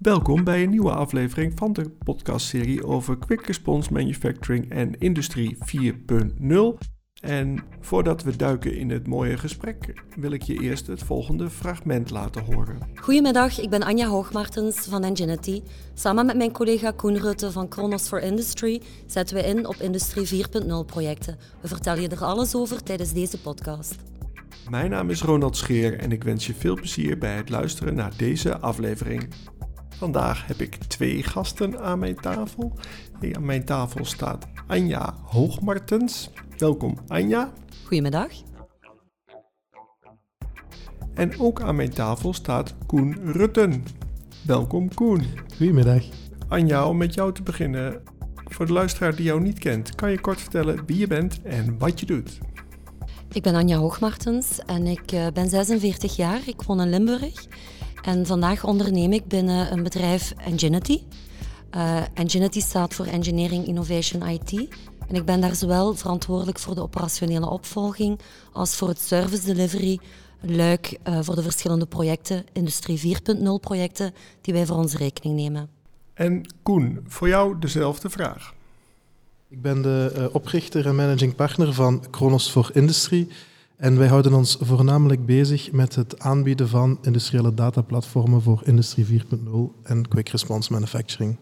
Welkom bij een nieuwe aflevering van de podcastserie over Quick Response Manufacturing en Industrie 4.0. En voordat we duiken in het mooie gesprek, wil ik je eerst het volgende fragment laten horen. Goedemiddag, ik ben Anja Hoogmartens van Enginity. Samen met mijn collega Koen Rutte van Kronos for Industry zetten we in op Industrie 4.0 projecten. We vertellen je er alles over tijdens deze podcast. Mijn naam is Ronald Scheer en ik wens je veel plezier bij het luisteren naar deze aflevering. Vandaag heb ik twee gasten aan mijn tafel. Aan mijn tafel staat Anja Hoogmartens. Welkom Anja. Goedemiddag. En ook aan mijn tafel staat Koen Rutten. Welkom Koen. Goedemiddag. Anja, om met jou te beginnen. Voor de luisteraar die jou niet kent, kan je kort vertellen wie je bent en wat je doet? Ik ben Anja Hoogmartens en ik eh, ben 46 jaar. Ik woon in Limburg. En vandaag onderneem ik binnen een bedrijf Enginity. Uh, Enginity staat voor Engineering Innovation IT. En ik ben daar zowel verantwoordelijk voor de operationele opvolging als voor het service delivery luik uh, voor de verschillende projecten, Industrie 4.0 projecten, die wij voor onze rekening nemen. En Koen, voor jou dezelfde vraag. Ik ben de uh, oprichter en managing partner van Kronos for Industry. En wij houden ons voornamelijk bezig met het aanbieden van industriële dataplatformen voor Industrie 4.0 en Quick Response Manufacturing.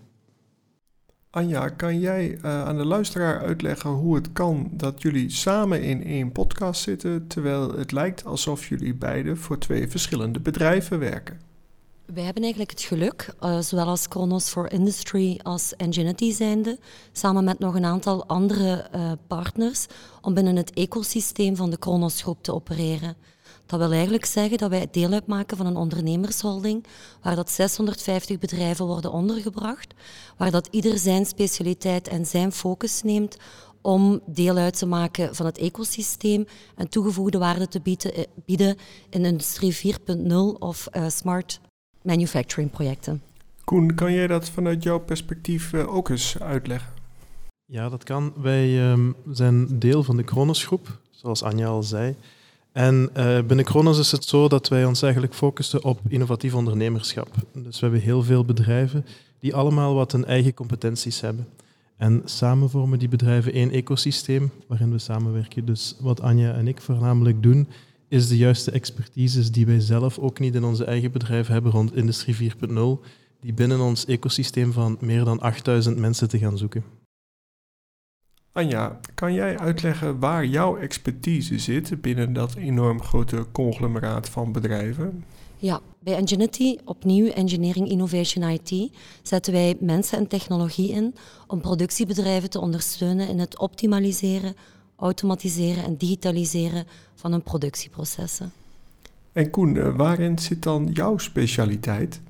Anja, kan jij uh, aan de luisteraar uitleggen hoe het kan dat jullie samen in één podcast zitten, terwijl het lijkt alsof jullie beiden voor twee verschillende bedrijven werken? Wij hebben eigenlijk het geluk, uh, zowel als Kronos for Industry als Enginity zijnde, samen met nog een aantal andere uh, partners, om binnen het ecosysteem van de Kronos groep te opereren. Dat wil eigenlijk zeggen dat wij deel uitmaken van een ondernemersholding, waar dat 650 bedrijven worden ondergebracht, waar dat ieder zijn specialiteit en zijn focus neemt om deel uit te maken van het ecosysteem en toegevoegde waarde te bieden, bieden in Industrie 4.0 of uh, Smart manufacturing projecten. Koen, kan jij dat vanuit jouw perspectief uh, ook eens uitleggen? Ja, dat kan. Wij um, zijn deel van de Kronosgroep, zoals Anja al zei. En uh, binnen Kronos is het zo dat wij ons eigenlijk focussen op innovatief ondernemerschap. Dus we hebben heel veel bedrijven die allemaal wat hun eigen competenties hebben. En samen vormen die bedrijven één ecosysteem waarin we samenwerken. Dus wat Anja en ik voornamelijk doen, is de juiste expertises die wij zelf ook niet in onze eigen bedrijf hebben rond Industrie 4.0, die binnen ons ecosysteem van meer dan 8000 mensen te gaan zoeken. Anja, kan jij uitleggen waar jouw expertise zit binnen dat enorm grote conglomeraat van bedrijven? Ja, bij Enginity, opnieuw Engineering Innovation IT, zetten wij mensen en technologie in om productiebedrijven te ondersteunen in het optimaliseren, automatiseren en digitaliseren van hun productieprocessen. En Koen, waarin zit dan jouw specialiteit?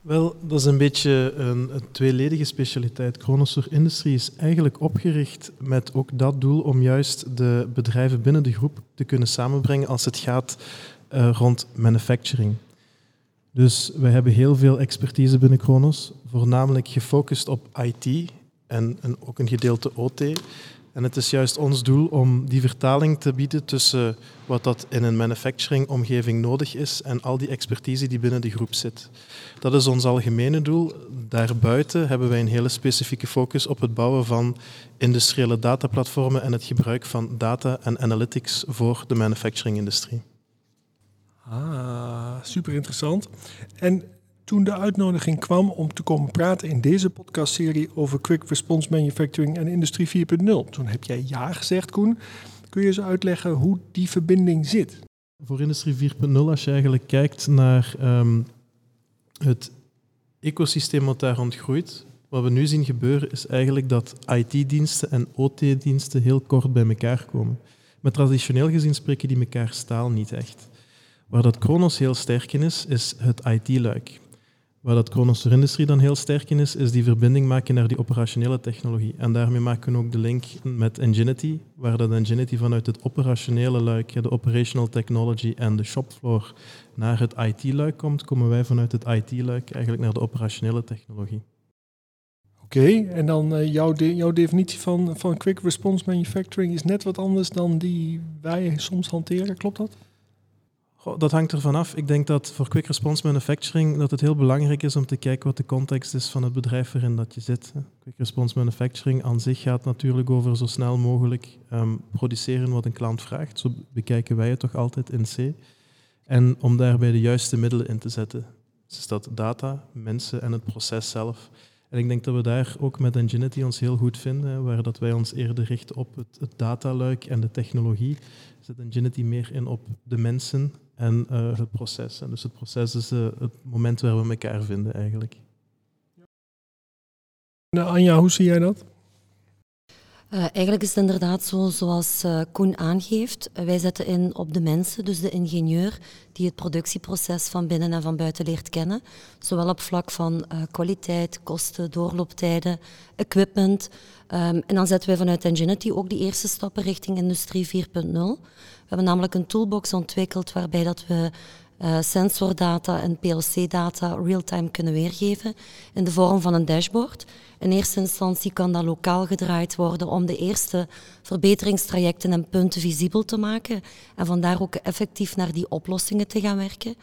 Wel, dat is een beetje een, een tweeledige specialiteit. Chronosaur Industry is eigenlijk opgericht met ook dat doel om juist de bedrijven binnen de groep te kunnen samenbrengen als het gaat uh, rond manufacturing. Dus wij hebben heel veel expertise binnen Kronos, voornamelijk gefocust op IT en, en ook een gedeelte OT. En het is juist ons doel om die vertaling te bieden tussen wat dat in een manufacturing-omgeving nodig is en al die expertise die binnen de groep zit. Dat is ons algemene doel. Daarbuiten hebben wij een hele specifieke focus op het bouwen van industriële dataplatformen en het gebruik van data en analytics voor de manufacturing-industrie. Ah, super interessant. En toen de uitnodiging kwam om te komen praten in deze podcastserie over Quick Response Manufacturing en Industrie 4.0. Toen heb jij ja gezegd, Koen. Kun je eens uitleggen hoe die verbinding zit? Voor Industrie 4.0, als je eigenlijk kijkt naar um, het ecosysteem wat daar ontgroeit, wat we nu zien gebeuren is eigenlijk dat IT-diensten en OT-diensten heel kort bij elkaar komen. Maar traditioneel gezien spreken die elkaar staal niet echt. Waar dat Kronos heel sterk in is, is het IT-luik. Waar dat Kronos voor Industrie dan heel sterk in is, is die verbinding maken naar die operationele technologie. En daarmee maken we ook de link met Enginity, waar dat Enginity vanuit het operationele luik, de operational technology en de shopfloor, naar het IT-luik komt, komen wij vanuit het IT-luik eigenlijk naar de operationele technologie. Oké, en dan uh, jouw, jouw definitie van, van quick response manufacturing is net wat anders dan die wij soms hanteren, klopt dat? Dat hangt ervan af. Ik denk dat voor quick response manufacturing dat het heel belangrijk is om te kijken wat de context is van het bedrijf waarin dat je zit. Quick response manufacturing aan zich gaat natuurlijk over zo snel mogelijk um, produceren wat een klant vraagt. Zo bekijken wij het toch altijd in C. En om daarbij de juiste middelen in te zetten. Dus dat data, mensen en het proces zelf. En ik denk dat we daar ook met Ingenuity ons heel goed vinden, waar dat wij ons eerder richten op het, het dataluik en de technologie, zet Ingenuity meer in op de mensen en uh, het proces. En dus het proces is uh, het moment waar we elkaar vinden eigenlijk. Nou, Anja, hoe zie jij dat? Uh, eigenlijk is het inderdaad zo zoals uh, Koen aangeeft. Uh, wij zetten in op de mensen, dus de ingenieur, die het productieproces van binnen en van buiten leert kennen. Zowel op vlak van kwaliteit, kosten, doorlooptijden, equipment. Um, en dan zetten wij vanuit Ingenuity ook die eerste stappen richting industrie 4.0. We hebben namelijk een toolbox ontwikkeld waarbij dat we uh, sensordata en PLC-data real-time kunnen weergeven in de vorm van een dashboard. In eerste instantie kan dat lokaal gedraaid worden om de eerste verbeteringstrajecten en punten visibel te maken en vandaar ook effectief naar die oplossingen te gaan werken.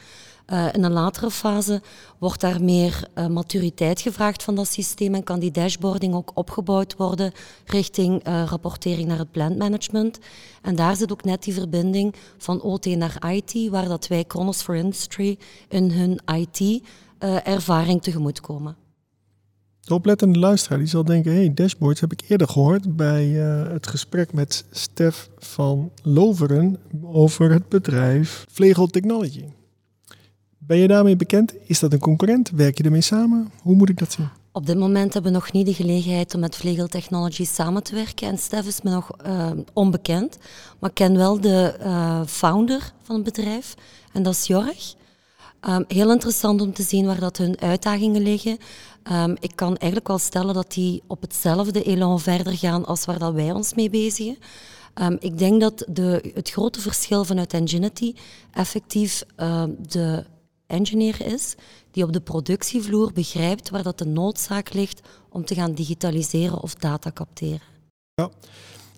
Uh, in een latere fase wordt daar meer uh, maturiteit gevraagd van dat systeem en kan die dashboarding ook opgebouwd worden richting uh, rapportering naar het plantmanagement. En daar zit ook net die verbinding van OT naar IT, waar dat wij Kronos for Industry in hun IT-ervaring tegemoetkomen. De oplettende luisteraar die zal denken, hey, dashboards heb ik eerder gehoord bij het gesprek met Stef van Loveren over het bedrijf Vlegel Technology. Ben je daarmee bekend? Is dat een concurrent? Werk je ermee samen? Hoe moet ik dat zien? Op dit moment hebben we nog niet de gelegenheid om met Vlegel Technology samen te werken. En Stef is me nog uh, onbekend. Maar ik ken wel de uh, founder van het bedrijf. En dat is Jorg. Um, heel interessant om te zien waar dat hun uitdagingen liggen. Um, ik kan eigenlijk wel stellen dat die op hetzelfde elan verder gaan als waar dat wij ons mee bezigen. Um, ik denk dat de, het grote verschil vanuit Ingenuity effectief de engineer is die op de productievloer begrijpt waar dat de noodzaak ligt om te gaan digitaliseren of data capteren. Ja.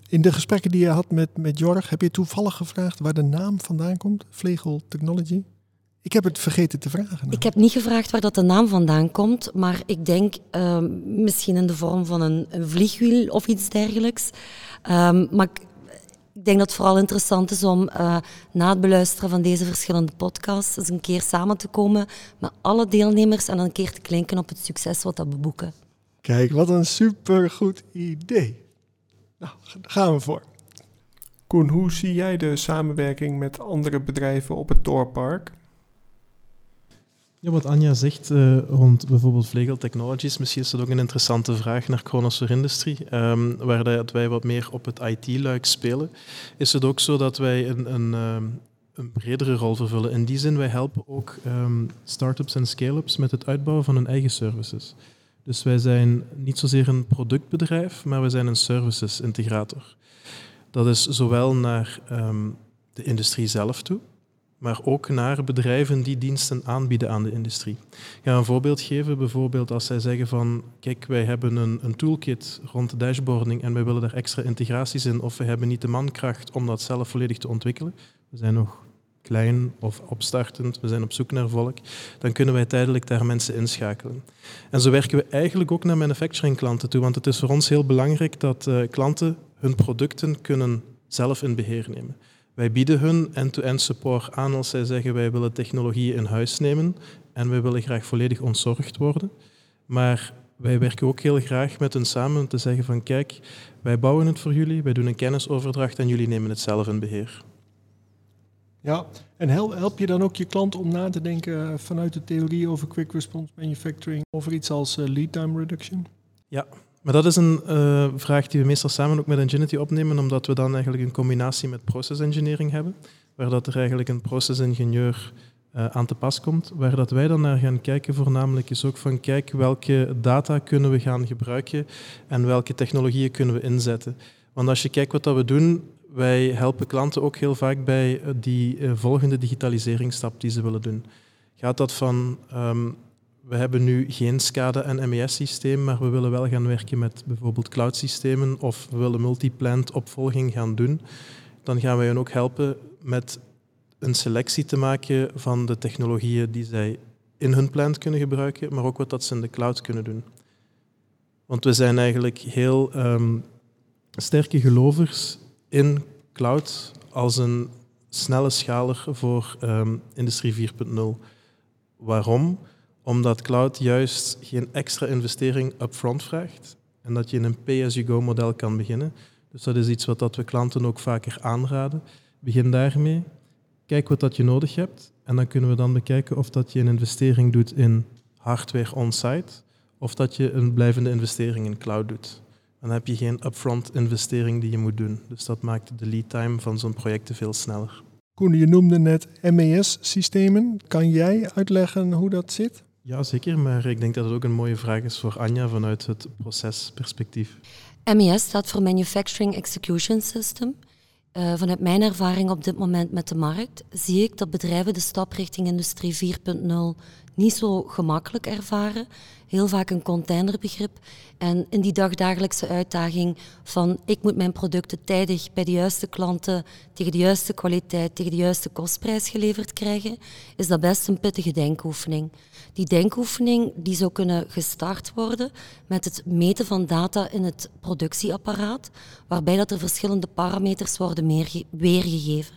In de gesprekken die je had met, met Jorg, heb je toevallig gevraagd waar de naam vandaan komt? Vlegel Technology? Ik heb het vergeten te vragen. Nou. Ik heb niet gevraagd waar dat de naam vandaan komt, maar ik denk uh, misschien in de vorm van een, een vliegwiel of iets dergelijks. Um, maar ik, ik, denk dat het vooral interessant is om uh, na het beluisteren van deze verschillende podcasts eens een keer samen te komen met alle deelnemers en een keer te klinken op het succes wat dat we boeken. Kijk, wat een supergoed idee. Nou, daar gaan we voor. Koen, hoe zie jij de samenwerking met andere bedrijven op het Doorpark? Ja, wat Anja zegt uh, rond bijvoorbeeld Vlegel Technologies, misschien is dat ook een interessante vraag naar Chronosaur Industry, um, waar dat wij wat meer op het IT-luik spelen. Is het ook zo dat wij een, een, um, een, bredere rol vervullen? In die zin, wij helpen ook um, start-ups en scale-ups met het uitbouwen van hun eigen services. Dus wij zijn niet zozeer een productbedrijf, maar wij zijn een services-integrator. Dat is zowel naar de industrie zelf toe, maar ook naar bedrijven die diensten aanbieden aan de industrie. Ik ga een voorbeeld geven. Bijvoorbeeld als zij zeggen van, kijk, wij hebben een, een toolkit rond dashboarding en wij willen daar extra integraties in, of we hebben niet de mankracht om dat zelf volledig te ontwikkelen. We zijn nog klein of opstartend, we zijn op zoek naar volk, dan kunnen wij tijdelijk daar mensen inschakelen. En zo werken we eigenlijk ook naar manufacturing klanten toe, want het is voor ons heel belangrijk dat uh, klanten hun producten kunnen zelf in beheer nemen. Wij bieden hun end-to-end support aan als zij zeggen wij willen technologie in huis nemen en wij willen graag volledig ontzorgd worden. Maar wij werken ook heel graag met hen samen om te zeggen van kijk, wij bouwen het voor jullie, wij doen een kennisoverdracht en jullie nemen het zelf in beheer. Ja, en help je dan ook je klant om na te denken vanuit de theorie over quick response manufacturing over iets als eh, lead time reduction? Ja, maar dat is een uh, vraag die we meestal samen ook met Ingenuity opnemen, omdat we dan eigenlijk een combinatie met process engineering hebben, waar dat er eigenlijk een processingenieur uh, aan te pas komt. Waar dat wij dan naar gaan kijken voornamelijk is ook van kijk welke data kunnen we gaan gebruiken en welke technologieën kunnen we inzetten. Want als je kijkt wat dat we doen, wij helpen klanten ook heel vaak bij die uh, volgende digitaliseringsstap die ze willen doen. Gaat dat van um, we hebben nu geen SCADA en MES-systeem, maar we willen wel gaan werken met bijvoorbeeld cloud-systemen of we willen multiplant opvolging gaan doen. Dan gaan wij hen ook helpen met een selectie te maken van de technologieën die zij in hun plant kunnen gebruiken, maar ook wat dat ze in de cloud kunnen doen. Want we zijn eigenlijk heel um, sterke gelovers in cloud als een snelle schaler voor um, industrie 4.0. Waarom? Omdat cloud juist geen extra investering upfront vraagt en dat je in een pay-as-you-go model kan beginnen. Dus dat is iets wat dat we klanten ook vaker aanraden. Begin daarmee, kijk wat dat je nodig hebt en dan kunnen we dan bekijken of dat je een investering doet in hardware on-site of dat je een blijvende investering in cloud doet. Dan heb je geen upfront investering die je moet doen. Dus dat maakt de lead time van zo'n project veel sneller. Koen, je noemde net MES-systemen. Kan jij uitleggen hoe dat zit? Ja, zeker. Maar ik denk dat het ook een mooie vraag is voor Anja vanuit het procesperspectief. MES staat voor Manufacturing Execution System. Uh, vanuit mijn ervaring op dit moment met de markt zie ik dat bedrijven de stap richting industrie 4.0 niet zo gemakkelijk ervaren. Heel vaak een containerbegrip. En in die dagdagelijkse uitdaging van ik moet mijn producten tijdig bij de juiste klanten, tegen de juiste kwaliteit, tegen de juiste kostprijs geleverd krijgen, is dat best een pittige denkoefening. Die denkoefening die zou kunnen gestart worden met het meten van data in het productieapparaat, waarbij dat er verschillende parameters worden weergegeven.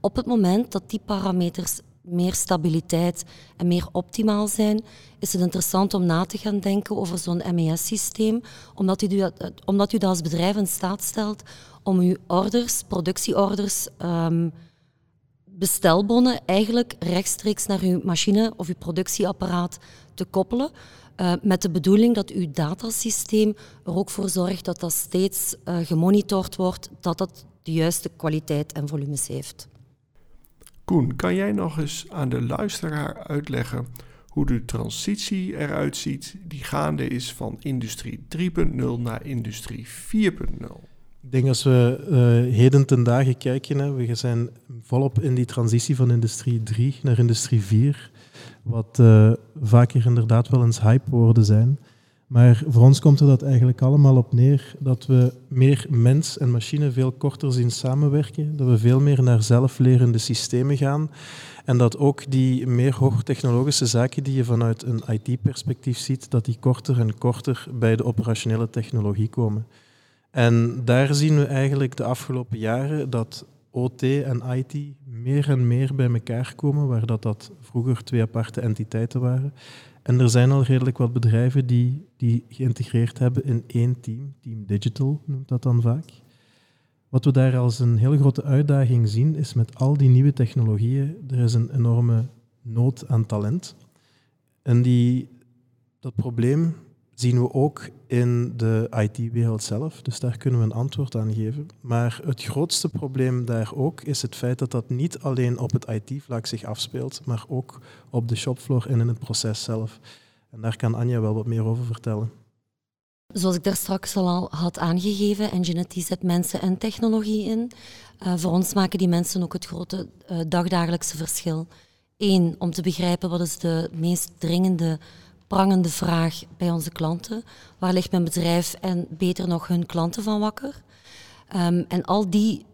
Op het moment dat die parameters meer stabiliteit en meer optimaal zijn, is het interessant om na te gaan denken over zo'n MES-systeem, omdat, u dat, omdat u dat als bedrijf in staat stelt om uw orders, productieorders, um, bestelbonnen eigenlijk rechtstreeks naar uw machine of uw productieapparaat te koppelen. Uh, met de bedoeling dat uw datasysteem er ook voor zorgt dat dat steeds uh, gemonitord wordt, dat dat de juiste kwaliteit en volumes heeft. Koen, kan jij nog eens aan de luisteraar uitleggen hoe de transitie eruit ziet die gaande is van industrie 3.0 naar industrie 4.0? Ik denk als we uh, heden ten dagen kijken, hè, we zijn volop in die transitie van industrie 3 naar industrie 4, wat uh, vaker inderdaad wel eens hype-woorden zijn. Maar voor ons komt er dat eigenlijk allemaal op neer dat we meer mens en machine veel korter zien samenwerken, dat we veel meer naar zelflerende systemen gaan en dat ook die meer hoogtechnologische zaken die je vanuit een IT-perspectief ziet, dat die korter en korter bij de operationele technologie komen. En daar zien we eigenlijk de afgelopen jaren dat OT en IT meer en meer bij elkaar komen, waar dat, dat vroeger twee aparte entiteiten waren. En er zijn al redelijk wat bedrijven die die geïntegreerd hebben in één team. Team Digital noemt dat dan vaak. Wat we daar als een hele grote uitdaging zien, is met al die nieuwe technologieën, er is een enorme nood aan talent. En die, dat probleem zien we ook in de IT-wereld zelf. Dus daar kunnen we een antwoord aan geven. Maar het grootste probleem daar ook is het feit dat dat niet alleen op het IT-vlak zich afspeelt, maar ook op de shopfloor en in het proces zelf. En daar kan Anja wel wat meer over vertellen. Zoals ik daar straks al had aangegeven, Enginity zet mensen en technologie in. Uh, voor ons maken die mensen ook het grote uh, dagdagelijkse verschil. Eén, om te begrijpen wat is de meest dringende prangende vraag bij onze klanten. Waar ligt mijn bedrijf en beter nog hun klanten van wakker? Um, en al die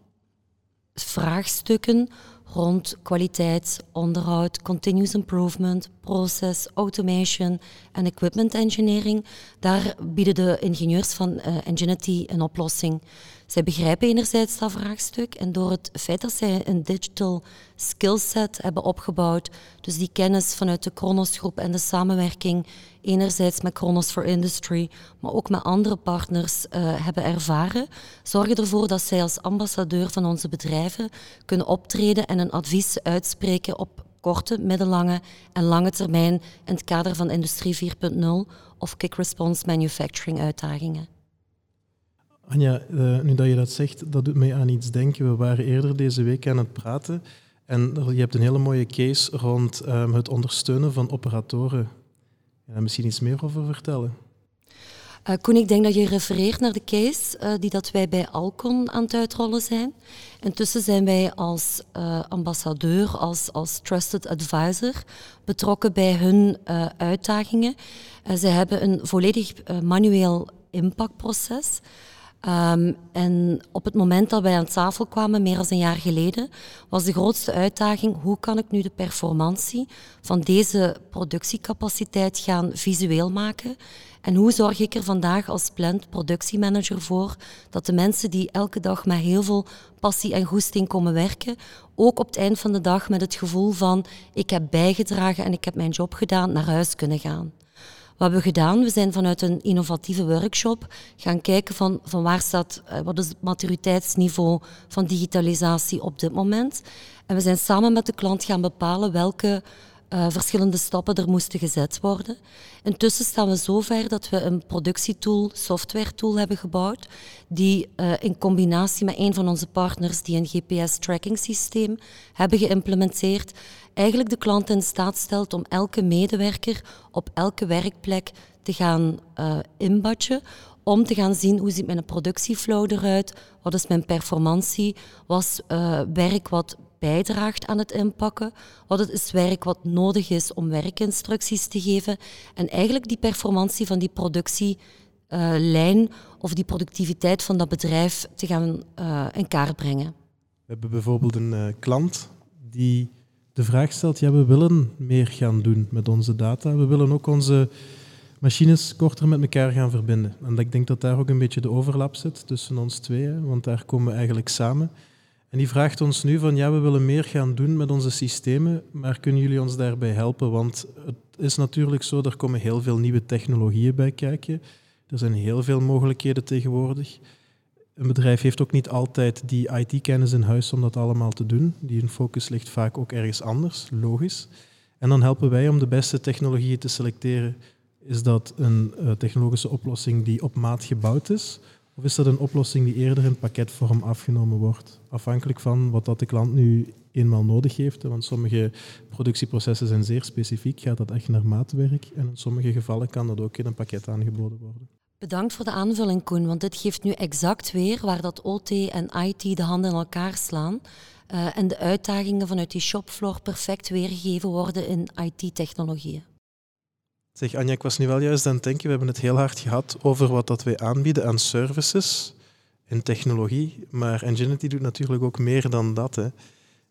vraagstukken rond kwaliteit, onderhoud, continuous improvement, process, automation en equipment engineering, daar bieden de ingenieurs van uh, Enginity een oplossing. Zij begrijpen enerzijds dat vraagstuk en door het feit dat zij een digital skillset hebben opgebouwd, dus die kennis vanuit de Kronos groep en de samenwerking enerzijds met Kronos for Industry, maar ook met andere partners uh, hebben ervaren, zorgen ervoor dat zij als ambassadeur van onze bedrijven kunnen optreden en een advies uitspreken op korte, middellange en lange termijn in het kader van Industrie 4.0 of Kick Response Manufacturing uitdagingen. Anja, uh, nu dat je dat zegt, dat doet mij aan iets denken. We waren eerder deze week aan het praten en je hebt een hele mooie case rond um, het ondersteunen van operatoren. Kan je misschien iets meer over vertellen? Uh, Koen, ik denk dat je refereert naar de case uh, die dat wij bij Alcon aan het uitrollen zijn. Intussen zijn wij als uh, ambassadeur, als, als trusted advisor betrokken bij hun uitdagingen. zij hebben een volledig manueel impactproces Ehm, en op het moment dat wij aan tafel kwamen, meer dan een jaar geleden, was de grootste uitdaging hoe kan ik nu de performantie van deze productiecapaciteit gaan visueel maken en hoe zorg ik er vandaag als plant productiemanager voor dat de mensen die elke dag met heel veel passie en goesting komen werken, ook op het eind van de dag met het gevoel van ik heb bijgedragen en ik heb mijn job gedaan, naar huis kunnen gaan. Wat hebben we gedaan? We zijn vanuit een innovatieve workshop gaan kijken van, van waar staat, eh, wat is het maturiteitsniveau van digitalisatie op dit moment. En we zijn samen met de klant gaan bepalen welke uh, verschillende stappen er moesten gezet worden. Intussen staan we zover dat we een productietool, software tool hebben gebouwd, die uh, in combinatie met een van onze partners die een GPS-tracking systeem hebben geïmplementeerd, eigenlijk de klant in staat stelt om elke medewerker op elke werkplek te gaan uh, inbadgen om te gaan zien hoe ziet mijn productieflow eruit, wat is mijn performantie, was uh, werk wat bijdraagt aan het inpakken, wat het is werk wat nodig is om werkinstructies te geven en eigenlijk die performantie van die productielijn uh, of die productiviteit van dat bedrijf te gaan in kaart brengen. We hebben bijvoorbeeld een klant die de vraag stelt, ja, we willen meer gaan doen met onze data. We willen ook onze machines korter met elkaar gaan verbinden. En ik denk dat daar ook een beetje de overlap zit tussen ons twee, want daar komen we eigenlijk samen. En die vraagt ons nu van ja, we willen meer gaan doen met onze systemen, maar kunnen jullie ons daarbij helpen? Want het is natuurlijk zo, er komen heel veel nieuwe technologieën bij kijken. Er zijn heel veel mogelijkheden tegenwoordig. Een bedrijf heeft ook niet altijd die IT-kennis in huis om dat allemaal te doen. Die focus ligt vaak ook ergens anders, logisch. En dan helpen wij om de beste technologieën te selecteren. Is dat een uh, technologische oplossing die op maat gebouwd is? Of is dat een oplossing die eerder in pakketvorm afgenomen wordt? Afhankelijk van wat dat de klant nu eenmaal nodig heeft. Want sommige productieprocessen zijn zeer specifiek, gaat dat echt naar maatwerk. En in sommige gevallen kan dat ook in een pakket aangeboden worden. Bedankt voor de aanvulling, Koen, want dit geeft nu exact weer waar dat OT en IT de handen in elkaar slaan. Uh, en de uitdagingen vanuit die shopfloor perfect weergegeven worden in IT-technologieën. Zeg Anja, ik was nu wel juist aan het denken, we hebben het heel hard gehad over wat dat wij aanbieden aan services in technologie, maar Enginity doet natuurlijk ook meer dan dat. Hè.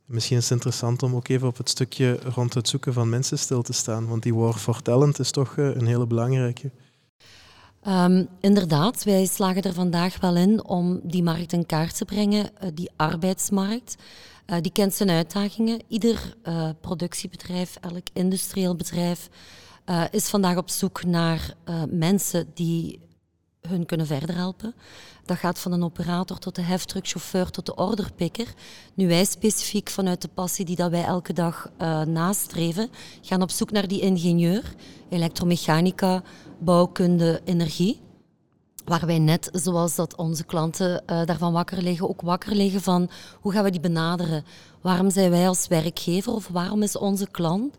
Misschien is het interessant om ook even op het stukje rond het zoeken van mensen stil te staan, want die war for talent is toch een hele belangrijke. Um, inderdaad, wij slagen er vandaag wel in om die markt in kaart te brengen, uh, die arbeidsmarkt. Uh, die kent zijn uitdagingen. Ieder uh, productiebedrijf, elk industrieel bedrijf is vandaag op zoek naar mensen die hun kunnen verder helpen. Dat gaat van een operator tot de heftruckchauffeur tot de orderpikker. Nu wij specifiek vanuit de passie die dat wij elke dag nastreven, gaan op zoek naar die ingenieur, elektromechanica, bouwkunde, energie. Waar wij net, zoals dat onze klanten uh, daarvan wakker liggen, ook wakker liggen van hoe gaan we die benaderen? Waarom zijn wij als werkgever of waarom is onze klant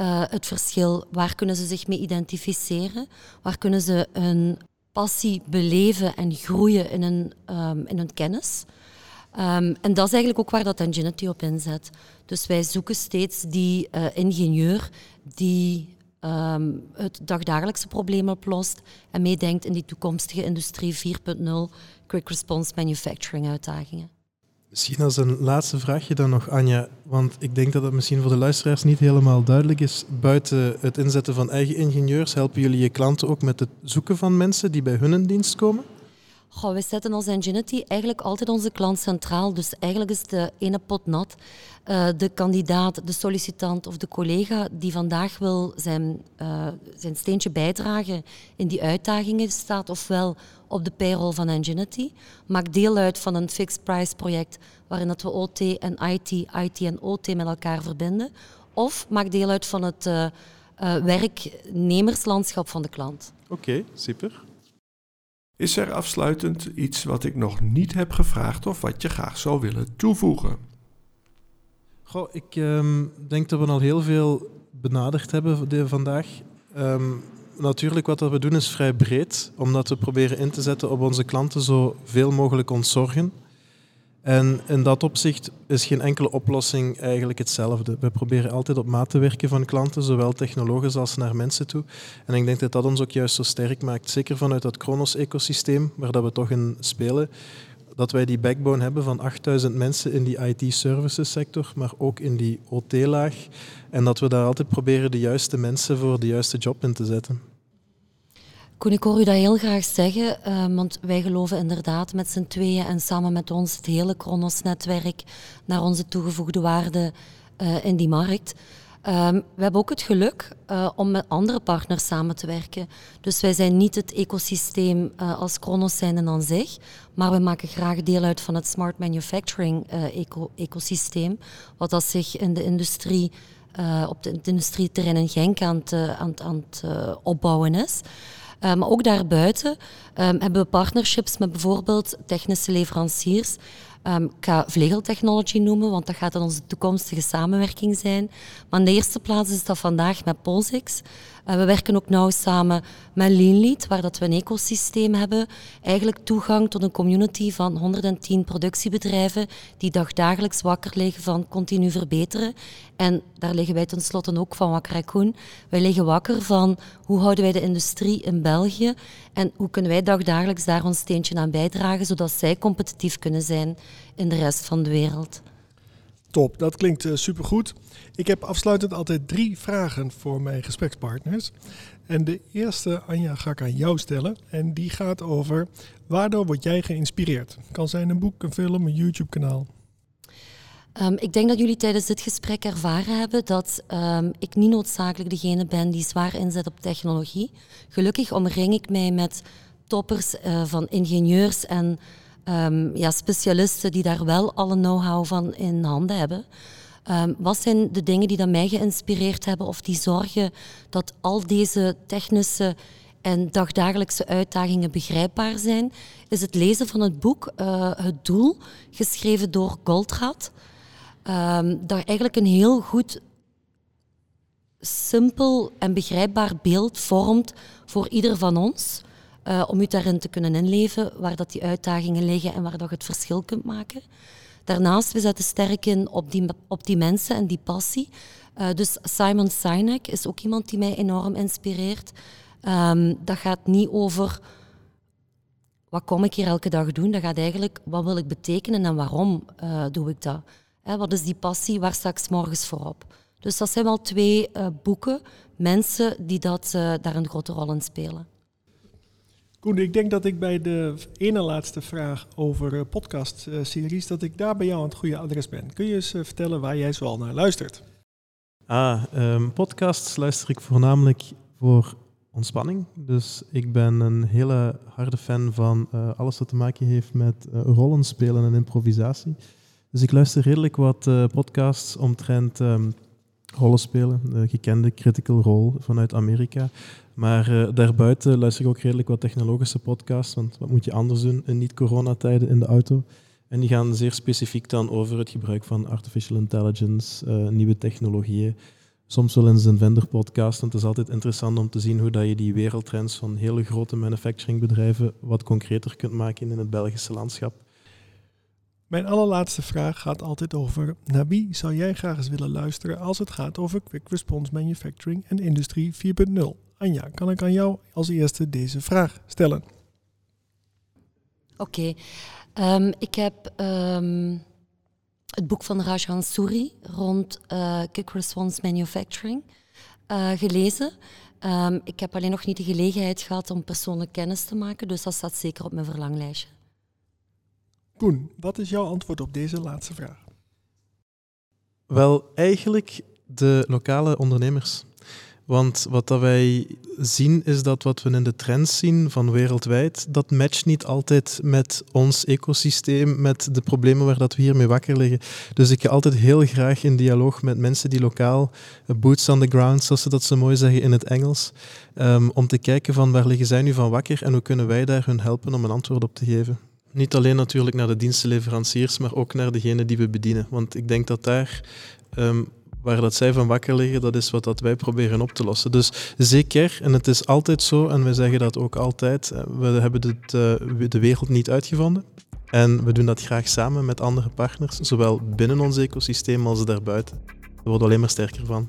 uh, het verschil. Waar kunnen ze zich mee identificeren? Waar kunnen ze hun passie beleven en groeien in hun, um, in hun kennis? Um, en dat is eigenlijk ook waar dat Enginity op inzet. Dus wij zoeken steeds die uh, ingenieur die um, het dagdagelijkse probleem oplost en meedenkt in die toekomstige industrie 4.0 quick response manufacturing uitdagingen. Misschien als een laatste vraagje dan nog, Anja. Want ik denk dat het misschien voor de luisteraars niet helemaal duidelijk is. Buiten het inzetten van eigen ingenieurs, helpen jullie je klanten ook met het zoeken van mensen die bij hun in dienst komen? Goh, we zetten als Ingenuity eigenlijk altijd onze klant centraal. Dus eigenlijk is de ene pot nat. Uh, de kandidaat, de sollicitant of de collega die vandaag wil zijn, uh, zijn steentje bijdragen in die uitdagingen staat ofwel op de payroll van Ingenuity, maakt deel uit van een fixed price project waarin dat we OT en IT, IT en OT met elkaar verbinden, of maakt deel uit van het uh, werknemerslandschap van de klant. Oké, super. Is er afsluitend iets wat ik nog niet heb gevraagd of wat je graag zou willen toevoegen? Goh, ik um, denk dat we al heel veel benaderd hebben vandaag. Um, natuurlijk, wat we doen is vrij breed, omdat we proberen in te zetten op onze klanten zoveel mogelijk ontzorgen. En in dat opzicht is geen enkele oplossing eigenlijk hetzelfde. We proberen altijd op maat te werken van klanten, zowel technologisch als naar mensen toe. En ik denk dat dat ons ook juist zo sterk maakt. Zeker vanuit dat Kronos-ecosysteem, waar dat we toch in spelen. Dat wij die backbone hebben van 8000 mensen in die IT-services sector, maar ook in die OT-laag. En dat we daar altijd proberen de juiste mensen voor de juiste job in te zetten. Koen, ik hoor u dat heel graag zeggen, uh, want wij geloven inderdaad met z'n tweeën en samen met ons het hele Kronos-netwerk naar onze toegevoegde waarde uh, in die markt. Um, we hebben ook het geluk uh, om met andere partners samen te werken. Dus wij zijn niet het ecosysteem als Kronos zijn aan zich, maar we maken graag deel uit van het smart manufacturing eco ecosysteem, wat dat zich in de industrie, op het industrieterrein in Genk aan het, aan, aan het opbouwen is. Uh, maar ook daarbuiten um, hebben we partnerships met bijvoorbeeld technische leveranciers. Um, ik ga vlegeltechnology noemen, want dat gaat dan onze toekomstige samenwerking zijn. Maar in de eerste plaats is dat vandaag met Polsix. Uh, we werken ook nauw samen met Leanlead, waar dat we een ecosysteem hebben. Eigenlijk toegang tot een community van 110 productiebedrijven die dagdagelijks wakker liggen van continu verbeteren. En daar liggen wij tenslotte ook van wakker, Koen. Wij liggen wakker van hoe houden wij de industrie in België en hoe kunnen wij dagdagelijks daar ons steentje aan bijdragen, zodat zij competitief kunnen zijn in de rest van de wereld. Top, dat klinkt uh, supergoed. Ik heb afsluitend altijd drie vragen voor mijn gesprekspartners. En de eerste, Anja, ga ik aan jou stellen. En die gaat over, waardoor word jij geïnspireerd? Kan zijn een boek, een film, een YouTube-kanaal. Um, ik denk dat jullie tijdens dit gesprek ervaren hebben dat um, ik niet noodzakelijk degene ben die zwaar inzet op technologie. Gelukkig omring ik mij met toppers uh, van ingenieurs en um, ja, specialisten die daar wel alle know-how van in handen hebben. Um, wat zijn de dingen die dan mij geïnspireerd hebben of die zorgen dat al deze technische en dagdagelijkse uitdagingen begrijpbaar zijn? Is het lezen van het boek uh, Het Doel, geschreven door Goldratt. Um, dat eigenlijk een heel goed, simpel en begrijpbaar beeld vormt voor ieder van ons. Uh, om u daarin te kunnen inleven waar dat die uitdagingen liggen en waar dat je het verschil kunt maken. Daarnaast, we zetten sterk in op die, op die mensen en die passie. Uh, dus Simon Sinek is ook iemand die mij enorm inspireert. Um, dat gaat niet over wat kom ik hier elke dag doen. Dat gaat eigenlijk wat wil ik betekenen en waarom uh, doe ik dat. Hè, wat is die passie, waar sta ik morgens voor op? Dus dat zijn wel twee boeken, mensen die dat, daar een grote rol in spelen. Koen, ik denk dat ik bij de ene laatste vraag over uh, podcast-series, dat ik daar bij jou aan het goede adres ben. Kun je eens uh, vertellen waar jij zoal naar luistert? Ah, um, podcasts luister ik voornamelijk voor ontspanning. Dus ik ben een hele harde fan van uh, alles wat te maken heeft met spelen en improvisatie. Dus ik luister redelijk wat podcasts omtrent um, rollenspelen, de gekende Critical Role vanuit Amerika. Maar uh, daarbuiten luister ik ook redelijk wat technologische podcasts, want wat moet je anders doen in niet-coronatijden in de auto? En die gaan zeer specifiek dan over het gebruik van artificial intelligence, uh, nieuwe technologieën. Soms wel eens een vendor podcast, want het is altijd interessant om te zien hoe dat je die wereldtrends van hele grote manufacturingbedrijven wat concreter kunt maken in het Belgische landschap. Mijn allerlaatste vraag gaat altijd over naar wie zou jij graag eens willen luisteren als het gaat over quick response manufacturing en industrie 4.0? Anja, kan ik aan jou als eerste deze vraag stellen? Oké, okay. um, ik heb um, het boek van Rajan Suri rond uh, quick response manufacturing uh, gelezen. Um, ik heb alleen nog niet de gelegenheid gehad om persoonlijk kennis te maken, dus dat staat zeker op mijn verlanglijstje. Koen, wat is jouw antwoord op deze laatste vraag? Wel, eigenlijk de lokale ondernemers. Want wat dat wij zien is dat wat we in de trends zien van wereldwijd, dat matcht niet altijd met ons ecosysteem, met de problemen waar dat we hiermee wakker liggen. Dus ik ga altijd heel graag in dialoog met mensen die lokaal, eh, boots on the ground, zoals ze dat zo mooi zeggen in het Engels, um, om te kijken van waar liggen zij nu van wakker en hoe kunnen wij daar hun helpen om een antwoord op te geven. Niet alleen natuurlijk naar de dienstenleveranciers, maar ook naar degene die we bedienen. Want ik denk dat daar um, waar dat zij van wakker liggen, dat is wat dat wij proberen op te lossen. Dus zeker, en het is altijd zo, en wij zeggen dat ook altijd, eh, we hebben uh, de wereld niet uitgevonden. En we doen dat graag samen met andere partners, zowel binnen ons ecosysteem als daarbuiten. We worden alleen maar sterker van.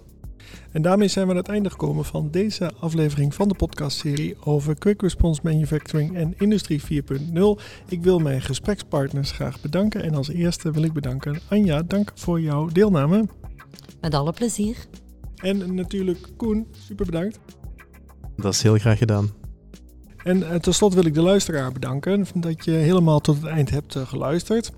En daarmee zijn we aan het einde gekomen van deze aflevering van de podcastserie over Quick Response Manufacturing en Industrie 4.0. Ik wil mijn gesprekspartners graag bedanken en als eerste wil ik bedanken Anja, dank voor jouw deelname. Met alle plezier. En natuurlijk Koen, super bedankt. Dat is heel graag gedaan. En uh, ten slotte wil ik de luisteraar bedanken dat je helemaal tot het eind hebt uh, geluisterd.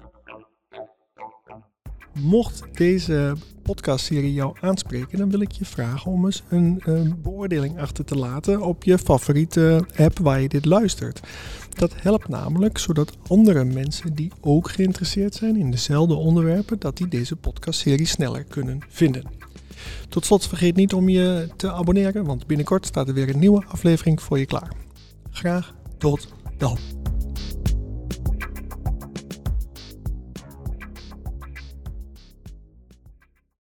Mocht deze podcastserie jou aanspreken, dan wil ik je vragen om eens een, een, beoordeling achter te laten op je favoriete app waar je dit luistert. Dat helpt namelijk zodat andere mensen die ook geïnteresseerd zijn in dezelfde onderwerpen, dat die deze podcastserie sneller kunnen vinden. Tot slot vergeet niet om je te abonneren, want binnenkort staat er weer een nieuwe aflevering voor je klaar. Graag tot dan.